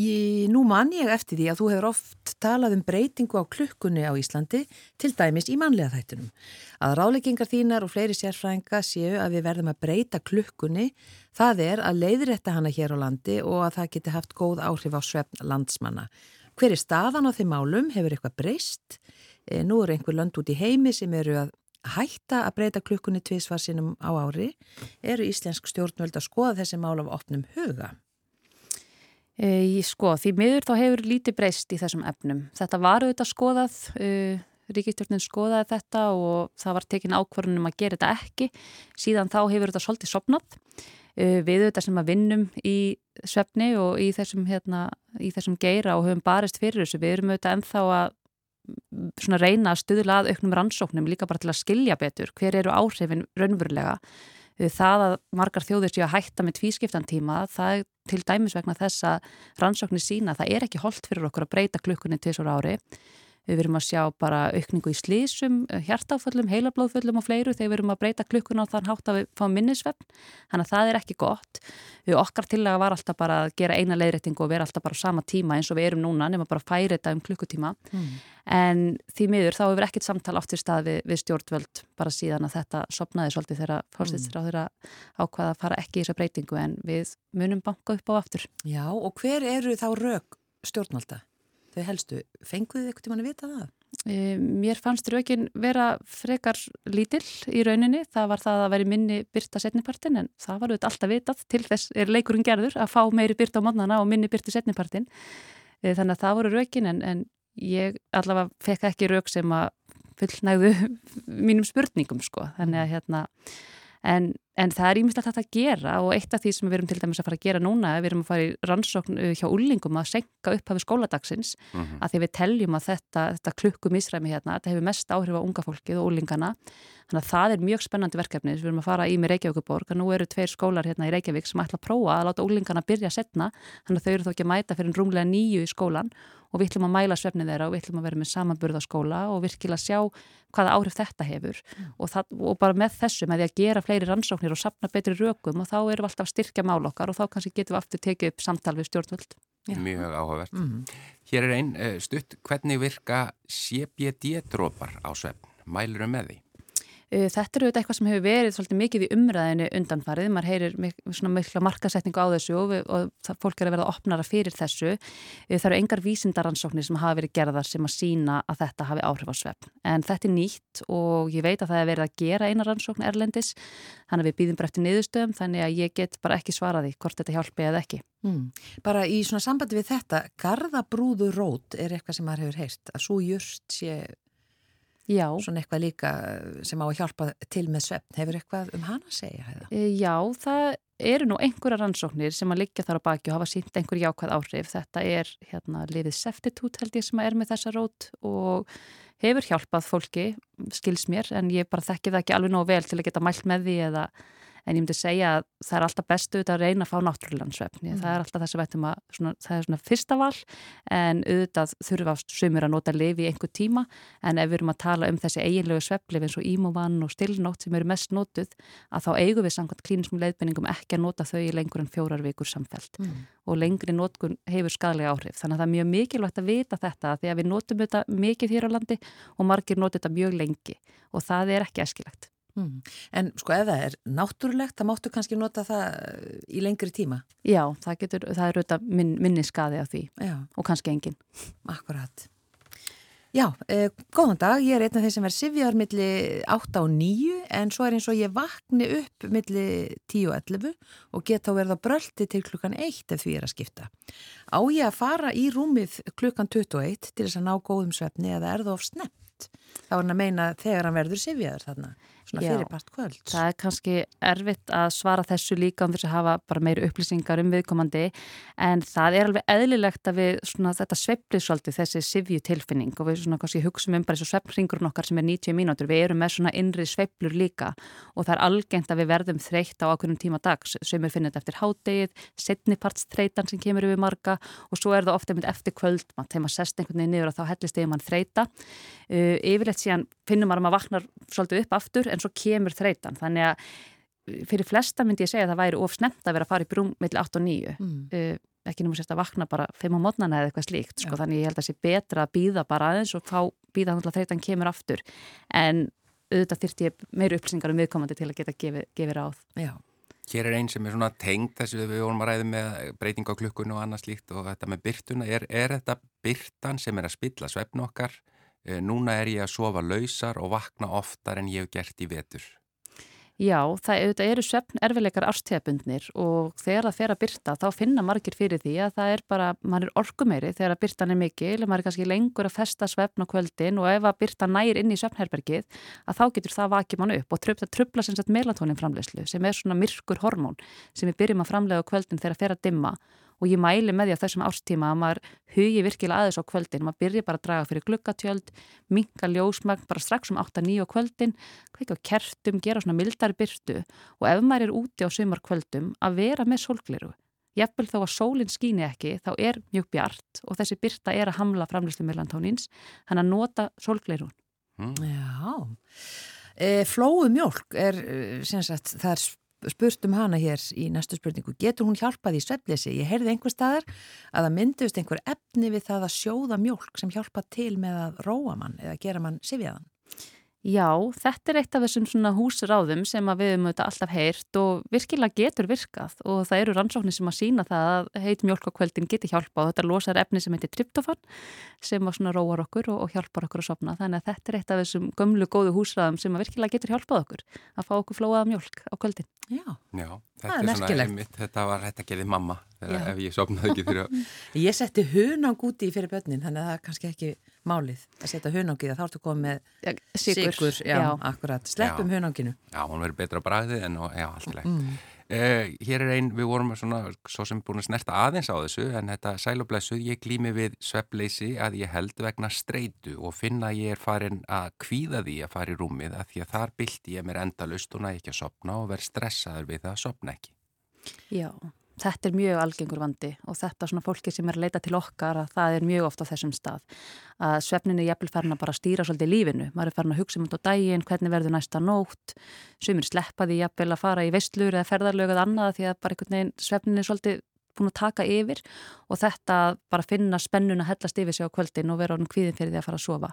í, nú man ég eftir því að þú hefur oft talað um breytingu á klukkunni á Íslandi, til dæmis í manlega þættunum. Að ráleggingar þínar og fleiri sérfræðinga séu að við verðum að breyta klukkunni, það er að leiðrétta hana hér á landi og að það geti haft góð áhrif á svefn landsmanna. Hver er staðan á þeim málum? Hefur eitthvað breyst? E, nú eru einhver lönd út í heimi sem eru að hætta að breyta klukkunni tvísvar sinum á ári. Eru íslensk stjórnvöld að skoða þessi mál af opnum huga? E, sko, því miður þá hefur lítið breyst í þessum efnum. Þetta var auðvitað skoðað, uh, ríkistjórnin skoðaði þetta og það var tekin ákvarðunum að gera þetta ekki. Síðan þá hefur þetta svolítið sopnað. Uh, við auðvitað sem að vinnum í svefni og í þessum, hérna, í þessum geira og höfum barist fyrir þessu. Við erum auðvitað ennþá að reyna að stuðla að auknum rannsóknum líka bara til að skilja betur hver eru áhrifin raunverulega það að margar þjóðir séu að hætta með tvískiptan tíma, það er til dæmis vegna þess að rannsóknir sína það er ekki holdt fyrir okkur að breyta klukkunni tvisar ári. Við verum að sjá bara aukningu í slísum, hjartáföllum, heilablóðföllum og fleiru þegar við verum að breyta klukkuna og þann hátt að við fáum minnisvefn. Þannig að það er ekki gott. Við okkar tillaga var alltaf bara að gera eina leiðréttingu og vera alltaf bara á sama tíma eins og við erum núna nema bara að færi þetta um klukkutíma. Mm. En því miður þá hefur ekkert samtal átt til stað við, við stjórnvöld bara síðan að þetta sopnaði svolítið þegar fórstættir á þeirra ákvaða að fara ekki í þessa breytingu en við munum banka upp á aftur. Já, og hver eru þá rauk stjórnvalda? Þau helstu, fenguðu þið eitthvað tíma að vita það? E, Mér fannst raukin vera frekar lítill í rauninni, það var það að veri minni byrta setnipartin en það var auðvitað alltaf vitað. Til þess er leikurinn gerður að fá meiri byrta á mótnana og minni byrti setnipartin e, þannig að það voru raukin en, en ég allavega fekk ekki rauk sem að fullnægðu mínum spurningum sko, þannig að hérna en En það er hægt að gera og eitt af því sem við erum til dæmis að fara að gera núna, við erum að fara í rannsókn uh, hjá úlingum að senka upphafi skóladagsins Mhm. að því við teljum að þetta, þetta klukkum ísræmi hérna, þetta hefur mest áhrif á unga fólkið og úlingana. Þannig að það er mjög spennandi verkefni sem við erum að fara í með Reykjavíkuborg að nú eru tveir skólar hérna í Reykjavík sem ætla að prófa að láta úlingana byrja setna þannig að þau eru þó ekki að mæta fyrir rúmlega nýju í skólan og við ætlum að mæla svefni þeirra og við ætlum að vera með samanburð á skóla og virkilega sjá hvaða áhrif þetta hefur og, það, og bara með þessu, með því að gera fleiri rannsóknir og sapna betri rökum og þá erum við alltaf að styrkja mál okkar og þá kannski getum við aftur tekið upp samtal við stjórnvöld. Já. Mjög áhugavert. Mhm. Hér er einn uh, stutt, hvernig virka CBD-drópar á svefn? Mælur með því? Uh, Þetta eru eitthvað sem hefur verið svolítið mikið í umræðinu undanfarið, maður heyrir svona mikla markasetningu á þessu og, og fólk er að verða opnara fyrir þessu. Uh, Það eru engar vísindaransóknir sem hafa verið gerðar sem að sína að þetta hafi áhrif á svefn. En þetta er nýtt og ég veit að það er verið að gera eina rannsókn erlendis, þannig að við býðum bara eftir niðurstöðum, þannig að ég get bara ekki svaraði hvort þetta hjálpi eða ekki. Mm. Bara í svona sambandi við þetta, garðabrúðu rót er eitthvað sem maður hefur heyrt, að svo just sé Já. svona eitthvað líka sem á að hjálpa til með svefn. Hefur eitthvað um hana að segja? Heiða? E, Já, það eru nú einhverja rannsóknir sem að liggja þar á baki og hafa sínt einhver jákvæð áhrif. Þetta er hérna liðið Seftitút held ég sem er með þessa rót og hefur hjálpað fólki, skils mér, en ég bara þekki það ekki alveg nógu vel til að geta mælt með því eða en ég myndi segja að það er alltaf bestu auðvitað að reyna að fá náttúrulegansvefn. Mm. Það er alltaf þess að veitum að svona, það er svona fyrsta val en auðvitað þurfa sumur að nota lifi í einhver tíma en ef við erum að tala um þessi eiginlegu sveflif eins og ímúvann og stillnótt sem eru mest notuð að þá eigum við samkvæmt klíniskum leiðbenningum ekki að nota þau í lengur en fjórar vikur samfelt Mm. og lengri notkun hefur skadlega áhrif. Þannig að það er mjög mikilvægt að vita þetta því að við notum þetta mikið hér á landi og margir notum þetta mjög lengi og það er ekki æskilegt. Mm. En sko ef það er náttúrulegt, það máttu kannski nota það í lengri tíma. Já, það, getur, það er auðvitað minn, minni skadi á því Já, og kannski engin. akkurat. Já, eh, góðan dag, ég er einn af þeir sem verð sifjar milli 8 og 9 en svo er eins og ég vakni upp milli 10 og 11 og get þá verða bröldi til klukkan 1 ef því er að skipta. Á ég að fara í rúmið klukkan 21 til þess að ná góðum svefni eða er það of snemt? Það var hann að meina þegar hann verður sifjaður þarna, svona fyrirpart kvölds. Það er kannski erfitt að svara þessu líka um þess að hafa bara meiri upplýsingar um viðkomandi en það er alveg eðlilegt að við svona, þetta sveiflið svolítið þessi sifju tilfinning og við svona kannski hugsaum um bara þessu sveiflringurinn okkar sem er 90 mínútur, við erum með svona innri sveiflur líka og það er algengt að við verðum þreytt á ákveðnum tíma dags. Sem er finnit eftir hádegið, setnipartstreitan sem kemur yfir marga og svo er það ofta eftir kvöldmatt, þegar maður sest einhvern veginn niður og þá hellist yfir mann þreita uh, yfirleitt síðan finnum maður að maður vaknar svolítið upp aftur en svo kemur þreitan þannig að uh, fyrir flesta myndi ég segja að það væri of snemt að vera að fara í brúm millir 8 og 9 Mm. uh, ekki náttúrulega sérst að vakna bara 5 á mótnana eða eitthvað slíkt sko, þannig ég held að það sé betra að býða bara aðeins og fá býða þannig að þreitan kemur aftur. En auðvitað þyrfti ég meiri upplýsingar um viðkomandi til að geta gefið, gefið ráð. Já, Hér er einn sem er svona tengd þessu við vorum að ræða með breyting á klukkun og annað slíkt og þetta með byrtuna. Er, er þetta byrtan sem er að spilla svefn okkar? Eh, Núna er ég að sofa lausar og vakna oftar en ég hef gert í vetur. Já, það auðvitað eru svefn erfileikar árstíðabundnir og þegar það fer að byrta þá finna margir fyrir því að það er bara, maður er orkumeiri þegar að byrtan er mikil, maður er kannski lengur að festa svefn á kvöldin og ef að byrta nær inn í svefnherbergið að þá getur það vakið mann upp og tröfla, tröfla sem sagt melatonin framleyslu sem er svona myrkur hormón sem við byrjum að framlega á kvöldin þegar það fer að dimma og ég mæli með því á þessum ástíma að maður hugi virkilega aðeins á kvöldin, maður byrja bara að draga fyrir gluggatjöld, minka ljósmagn bara strax um 8-9 á kvöldin, kveika á kertum, gera svona mildari byrtu og ef maður er úti á sumar kvöldum að vera með sólgliru. Jafnvel þó að sólinn skýni ekki, þá er mjög bjart og þessi byrta er að hamla framlýslu melantónins, hann að nota sólglirun. Mm. Já. E, flóu mjólk er, eh, sem sagt, það er spurt um hana hér í næstu spurningu. Getur hún hjálpað í svefleysi? Ég heyrði einhver staðar að það myndust einhver efni við það að sjóða mjólk sem hjálpa til með að róa mann eða gera mann sifjaðan. Já, þetta er eitt af þessum svona húsráðum sem að við höfum auðvitað alltaf heyrt og virkilega getur virkað og það eru rannsóknir sem að sína það að heit mjölk á kveldin geti hjálpa og þetta losar efni sem heitir tryptofan sem að svona róar okkur og, og hjálpar okkur að sopna þannig að þetta er eitt af þessum gömlu góðu húsráðum sem að virkilega getur hjálpað okkur að fá okkur flóaða mjölk á kvöldin. Já. Já, þetta er er, svona merkilegt. einmitt, þetta var, þetta gerði mamma þegar Já. ef ég sopnaði ekki fyrir að Ég setti hunang úti fyrir börnin þannig að það er kannski ekki málið að setja hunang í það, þá ertu komið með Ja, Sigur, sigur, já, já. akkurat, sleppum Já. hunanginu Já, hún verður betra bragðið en já, allt í leið. mm. Uh, hér er einn, við vorum svona, svo sem búin að snerta aðeins á þessu, en þetta sælublessuð, ég glými við sveppleysi að ég held vegna streitu og finna ég er farin að kvíða því að fara í rúmið að því að þar bylti ég mér endalust og næ ekki að sopna og verð stressaður við það að sopna ekki. Já, þetta er mjög algengur vandi og þetta svona fólki sem er að leita til okkar að það er mjög ofta á þessum stað. Að svefnin er jafnvel farin að bara stýra svolítið lífinu, maður er farin að hugsa um þetta á daginn hvernig verður næsta nótt. Sumir sleppa því jafnvel að fara í veistlur eða ferðarlög eða annað því að bara einhvern veginn svefnin er svolítið búin að taka yfir og þetta bara finna spennun að hellast yfir sig á kvöldin og vera orðin kvíðin fyrir því að fara að sofa.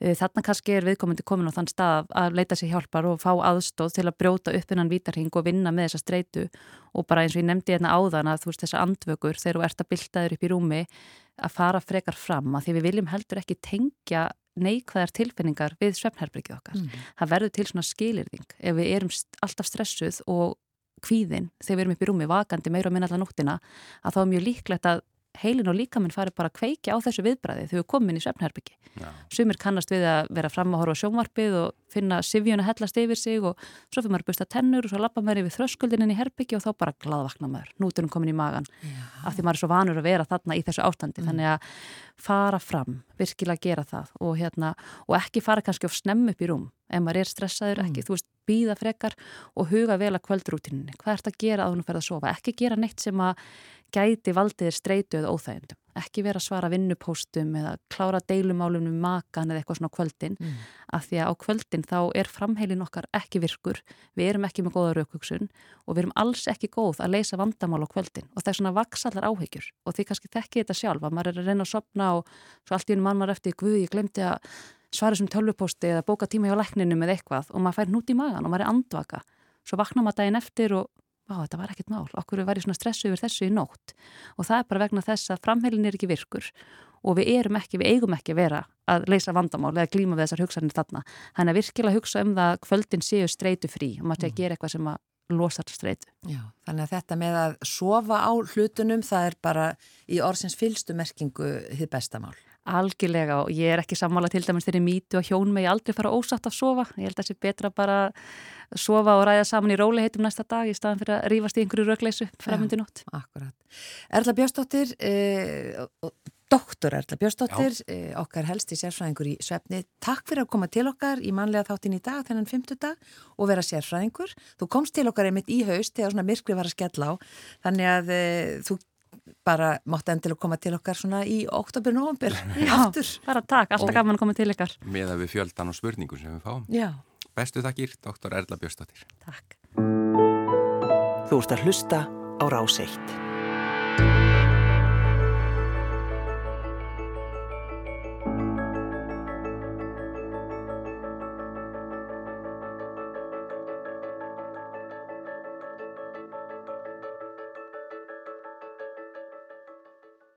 Eh, Þarna kannski er viðkomandi komin á þann stað að leita sér hjálpar og fá aðstóð til að brjóta upp innan vítarhing og vinna með þessa streitu og bara eins og ég nefndi hérna áðan að þú veist þessa andvökur þegar þú ert að bylta þér upp í rúmi að fara frekar fram að því við viljum heldur ekki tengja neikvæðar tilfinningar við svefnherbergið okkar. Mm. Það verður til svona skilirðing ef við erum alltaf stressuð og kvíðin þegar við erum upp í rúmi vakandi meira og minna allar nóttina að þá er mjög líklegt að heilin og líkaminn fari bara að kveikja á þessu viðbræði þegar við komum inn í svefnherbyggi. Já. Sumir kannast við að vera fram að horfa á sjónvarpið og finna sifjun að hellast yfir sig og svo fyrir maður að busta tennur og svo lappa maður yfir þröskuldinin í herbyggi og þá bara glaðvakna maður, núturinn komin í magan af því maður er svo vanur að vera þarna í þessu ástandi. Þannig að fara fram virkilega gera það og, hérna, og ekki fara kannski of snemm upp í rúm ef maður er stressaður, ekki, þú veist, býða frekar og huga vel að kvöldrútinni hvað ert að gera að hún fer að sofa, ekki gera neitt sem að gæti valdiðir streitu eða óþægindum, ekki vera að svara vinnupóstum eða klára deilumálum um makan eða eitthvað svona kvöldin Mm. af því að á kvöldin þá er framheilin okkar ekki virkur, við erum ekki með góða raukvöksun og við erum alls ekki góð að leysa vandamál á kvöldin og það er svona vaksallar áhyggjur. Og því kannski þekki þetta sjálf að maður er að reyna að sopna og svo allt í einu mann maður eftir, guð, ég glemdi að svara þessum tölvupósti eða bóka tíma hjá lækninum eða eitthvað og maður fær nút í magan og maður er andvaka svo vaknar maður daginn eftir og Vá, þetta var ekkert mál, okkur var ég svona stressu yfir þessu í nótt og það er bara vegna þess að framheilin er ekki virkur og við erum ekki, við eigum ekki að vera að leysa vandamál eða glíma við þessar hugsanir þarna. Þannig að virkilega hugsa um það að kvöldin séu streitu frí og maður sé að gera eitthvað sem að losar streitu. Já, þannig að þetta með að sofa á hlutunum það er bara í orðsins fylstu merkingu hið bestamál. Algjörlega og ég er ekki sammála til dæmis þeirri mýtu og hjón með ég aldrei fara ósatt að sofa. Ég held að það sé betra bara að sofa og ræða saman í róliheitum næsta dag í staðan fyrir að rífast í einhverju rögleysu framöndi nótt. Akkurat. Erla Björnsdóttir, eh, og- doktor Erla Björnsdóttir, eh, okkar helsti sérfræðingur í svefni. Takk fyrir að koma til okkar í manlega þáttin í dag, þennan 50 dag og vera sérfræðingur. Þú komst til okkar einmitt í haust þegar svona myrkri var að skella á, þannig að eh, þú bara mátt endilega koma til okkar svona í oktober-november aftur. bara takk, alltaf gaman að koma til ykkar. Með að við fjöldan og spurningum sem við fáum. Já. Bestu þakkir, doktor Erla Björnsdóttir. Takk. Þú ert að hlusta á Rás 1.